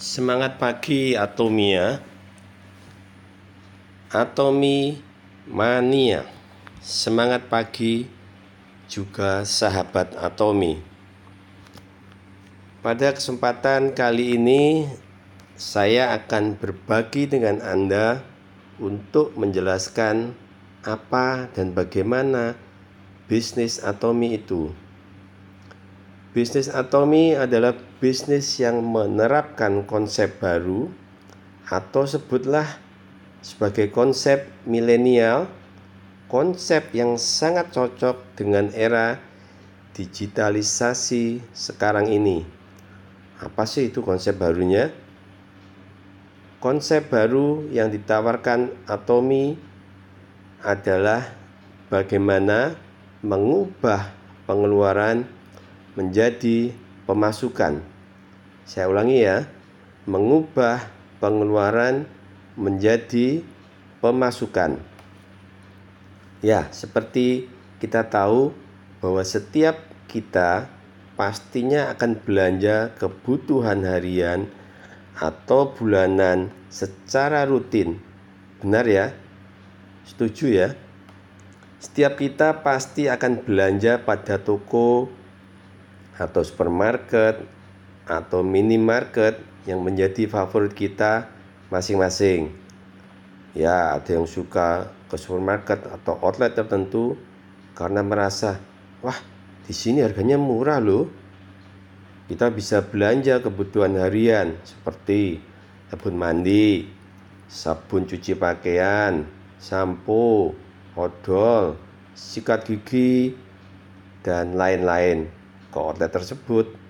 Semangat pagi Atomia. Atomi Mania Semangat pagi juga sahabat Atomi. Pada kesempatan kali ini saya akan berbagi dengan Anda untuk menjelaskan apa dan bagaimana bisnis Atomi itu. Bisnis Atomi adalah bisnis yang menerapkan konsep baru atau sebutlah sebagai konsep milenial, konsep yang sangat cocok dengan era digitalisasi sekarang ini. Apa sih itu konsep barunya? Konsep baru yang ditawarkan Atomi adalah bagaimana mengubah pengeluaran menjadi pemasukan. Saya ulangi ya, mengubah pengeluaran menjadi pemasukan. Ya, seperti kita tahu bahwa setiap kita pastinya akan belanja kebutuhan harian atau bulanan secara rutin. Benar ya? Setuju ya? Setiap kita pasti akan belanja pada toko atau supermarket atau minimarket yang menjadi favorit kita masing-masing. Ya, ada yang suka ke supermarket atau outlet tertentu karena merasa, wah, di sini harganya murah loh. Kita bisa belanja kebutuhan harian seperti sabun mandi, sabun cuci pakaian, sampo, odol, sikat gigi, dan lain-lain ke outlet tersebut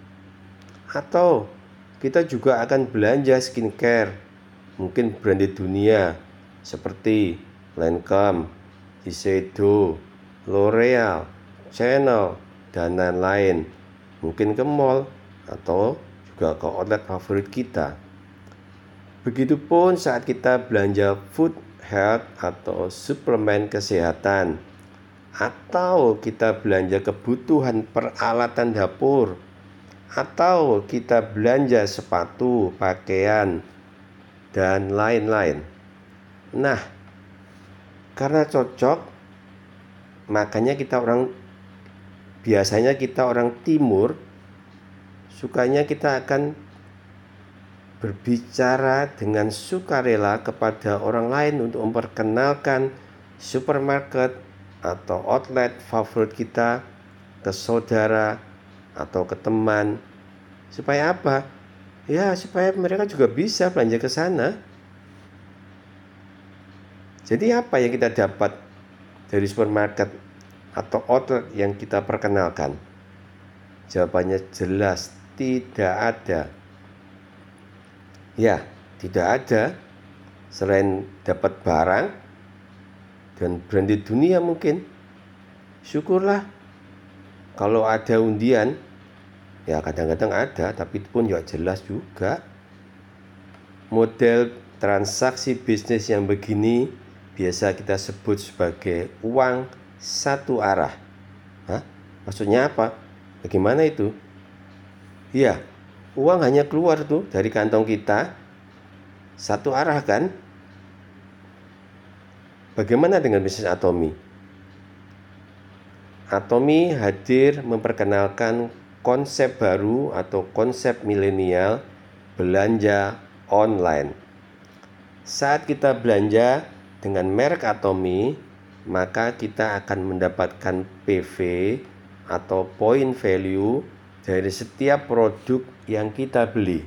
atau kita juga akan belanja skincare mungkin branded dunia seperti Lancome, Shiseido, L'Oreal, Chanel, dan lain-lain. Mungkin ke mall atau juga ke outlet favorit kita. Begitupun saat kita belanja food health atau suplemen kesehatan. Atau kita belanja kebutuhan peralatan dapur atau kita belanja sepatu, pakaian dan lain-lain. Nah, karena cocok makanya kita orang biasanya kita orang timur sukanya kita akan berbicara dengan sukarela kepada orang lain untuk memperkenalkan supermarket atau outlet favorit kita ke saudara atau ke teman supaya apa? Ya, supaya mereka juga bisa belanja ke sana. Jadi apa yang kita dapat dari supermarket atau outlet yang kita perkenalkan? Jawabannya jelas tidak ada. Ya, tidak ada selain dapat barang dan branded dunia mungkin syukurlah kalau ada undian ya kadang-kadang ada tapi pun ya jelas juga. Model transaksi bisnis yang begini biasa kita sebut sebagai uang satu arah. Hah? maksudnya apa? Bagaimana itu? Iya uang hanya keluar tuh dari kantong kita satu arah kan? Bagaimana dengan bisnis Atomi? Atomi hadir memperkenalkan konsep baru atau konsep milenial belanja online. Saat kita belanja dengan merek Atomi, maka kita akan mendapatkan PV atau point value dari setiap produk yang kita beli.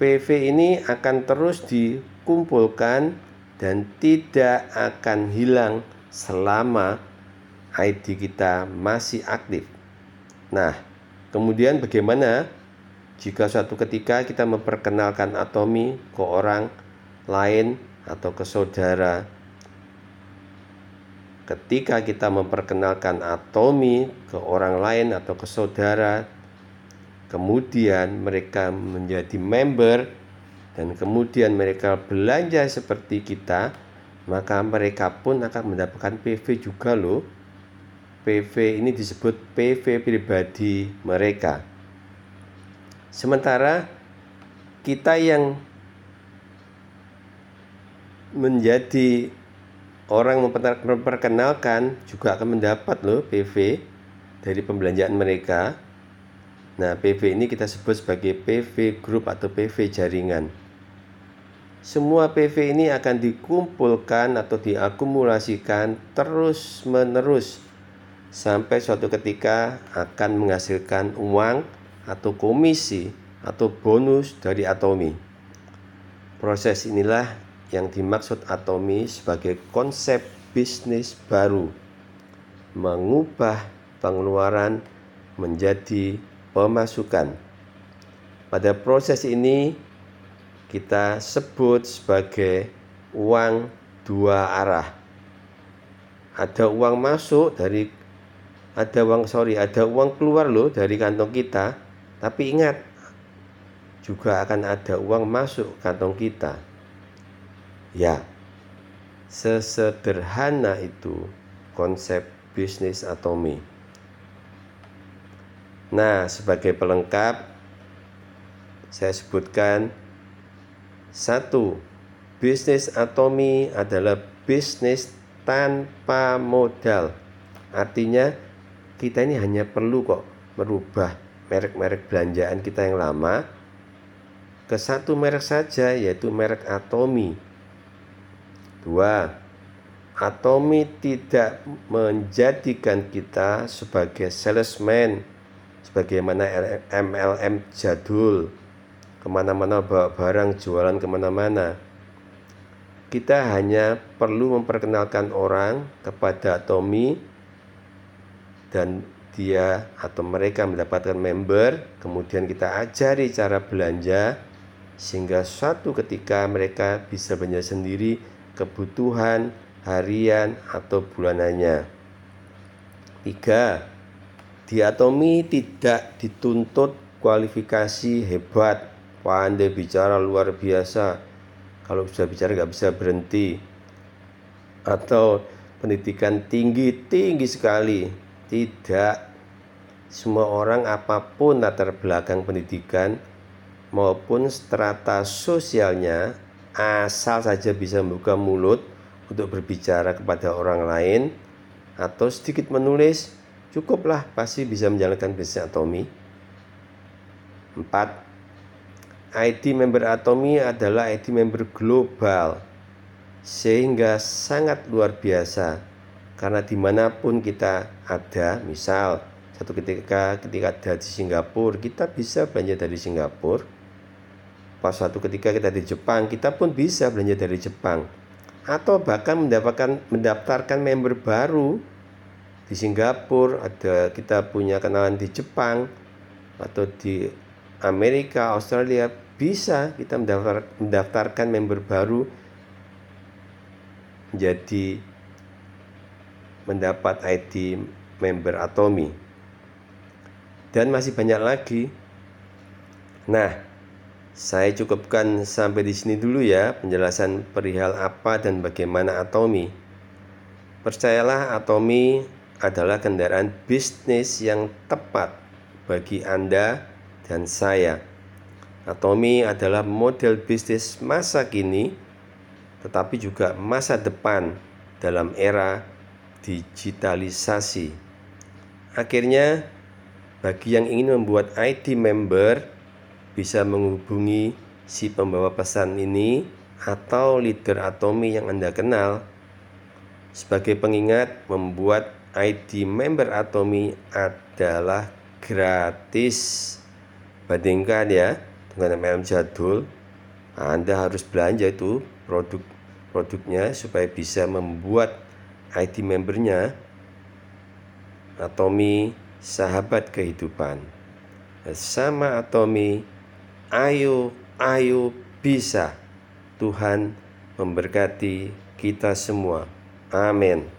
PV ini akan terus dikumpulkan dan tidak akan hilang selama ID kita masih aktif. Nah, kemudian bagaimana jika suatu ketika kita memperkenalkan Atomi ke orang lain atau ke saudara? Ketika kita memperkenalkan Atomi ke orang lain atau ke saudara, kemudian mereka menjadi member dan kemudian mereka belanja seperti kita, maka mereka pun akan mendapatkan PV juga loh. PV ini disebut PV pribadi mereka. Sementara kita yang menjadi orang memperkenalkan juga akan mendapat loh PV dari pembelanjaan mereka. Nah, PV ini kita sebut sebagai PV group atau PV jaringan. Semua PV ini akan dikumpulkan atau diakumulasikan terus-menerus sampai suatu ketika akan menghasilkan uang atau komisi atau bonus dari atomi. Proses inilah yang dimaksud atomi sebagai konsep bisnis baru, mengubah pengeluaran menjadi pemasukan. Pada proses ini kita sebut sebagai uang dua arah. Ada uang masuk dari ada uang sorry ada uang keluar loh dari kantong kita. Tapi ingat juga akan ada uang masuk kantong kita. Ya sesederhana itu konsep bisnis atomi. Nah sebagai pelengkap saya sebutkan satu bisnis atomi adalah bisnis tanpa modal. Artinya kita ini hanya perlu kok merubah merek-merek belanjaan kita yang lama ke satu merek saja yaitu merek Atomi. Dua, Atomi tidak menjadikan kita sebagai salesman sebagaimana MLM jadul ke mana-mana bawa barang jualan ke mana-mana kita hanya perlu memperkenalkan orang kepada Atomi dan dia atau mereka mendapatkan member, kemudian kita ajari cara belanja sehingga suatu ketika mereka bisa belanja sendiri kebutuhan harian atau bulanannya. Tiga, diatomi tidak dituntut kualifikasi hebat, pandai bicara luar biasa. Kalau sudah bicara nggak bisa berhenti. Atau pendidikan tinggi, tinggi sekali tidak semua orang apa pun latar belakang pendidikan maupun strata sosialnya asal saja bisa membuka mulut untuk berbicara kepada orang lain atau sedikit menulis cukuplah pasti bisa menjalankan bisnis atomi 4 ID member atomi adalah ID member global sehingga sangat luar biasa karena di mana pun kita ada misal satu ketika ketika ada di Singapura kita bisa belanja dari Singapura. Pas suatu ketika kita di Jepang kita pun bisa belanja dari Jepang. Atau bahkan mendapatkan mendaftarkan member baru di Singapura. Ada kita punya kenalan di Jepang atau di Amerika Australia bisa kita mendaftar, mendaftarkan member baru. Menjadi mendapat ID member Atomi. Dan masih banyak lagi. Nah, saya cukupkan sampai di sini dulu ya penjelasan perihal apa dan bagaimana Atomi. Percayalah Atomi adalah kendaraan bisnis yang tepat bagi Anda dan saya. Atomi adalah model bisnis masa kini tetapi juga masa depan dalam era digitalisasi. Akhirnya, bagi yang ingin membuat ID member bisa menghubungi si pembawa pesan ini atau leader Atomi yang Anda kenal. Sebagai pengingat, membuat ID member Atomi adalah gratis. Bandingkan ya dengan MLM jadul, Anda harus belanja itu produk produknya supaya bisa membuat ID membernya Atomi Sahabat Kehidupan. Bersama Atomi Ayo, ayo bisa Tuhan memberkati kita semua. Amin